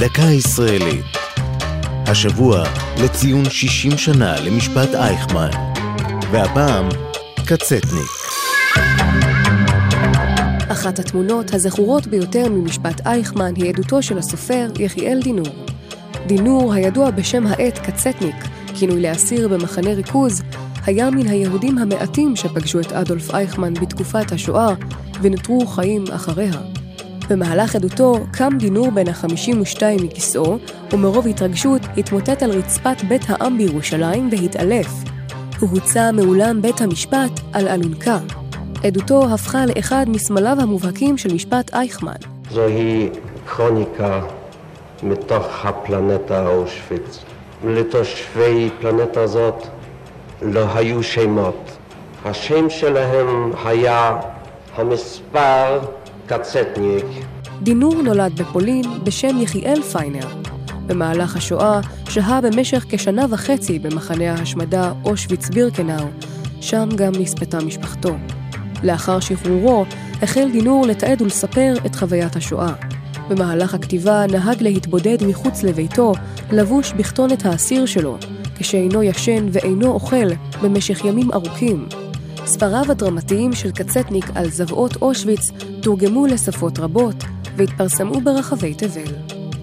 דקה ישראלית. השבוע לציון 60 שנה למשפט אייכמן, והפעם קצטניק. אחת התמונות הזכורות ביותר ממשפט אייכמן היא עדותו של הסופר יחיאל דינור. דינור, הידוע בשם העט קצטניק, כינוי לאסיר במחנה ריכוז, היה מן היהודים המעטים שפגשו את אדולף אייכמן בתקופת השואה ונותרו חיים אחריה. במהלך עדותו קם דינור בן ה-52 מכיסאו, ומרוב התרגשות התמוטט על רצפת בית העם בירושלים והתעלף. הוא הוצא מאולם בית המשפט על אלונקה. עדותו הפכה לאחד מסמליו המובהקים של משפט אייכמן. זוהי כרוניקה מתוך הפלנטה אושוויץ. לתושבי פלנטה זאת לא היו שמות. השם שלהם היה המספר קצטניק. דינור נולד בפולין בשם יחיאל פיינר. במהלך השואה שהה במשך כשנה וחצי במחנה ההשמדה אושוויץ-בירקנאו, שם גם נספתה משפחתו. לאחר שחרורו החל דינור לתעד ולספר את חוויית השואה. במהלך הכתיבה נהג להתבודד מחוץ לביתו, לבוש בכתונת האסיר שלו, כשאינו ישן ואינו אוכל במשך ימים ארוכים. ספריו הדרמטיים של קצטניק על זוועות אושוויץ תורגמו לשפות רבות והתפרסמו ברחבי תבל.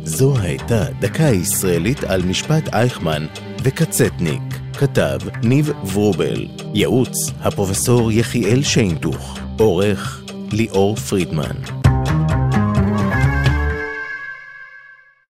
זו הייתה דקה ישראלית על משפט אייכמן וקצטניק. כתב ניב ורובל, ייעוץ הפרופסור יחיאל שיינטוך, עורך ליאור פרידמן.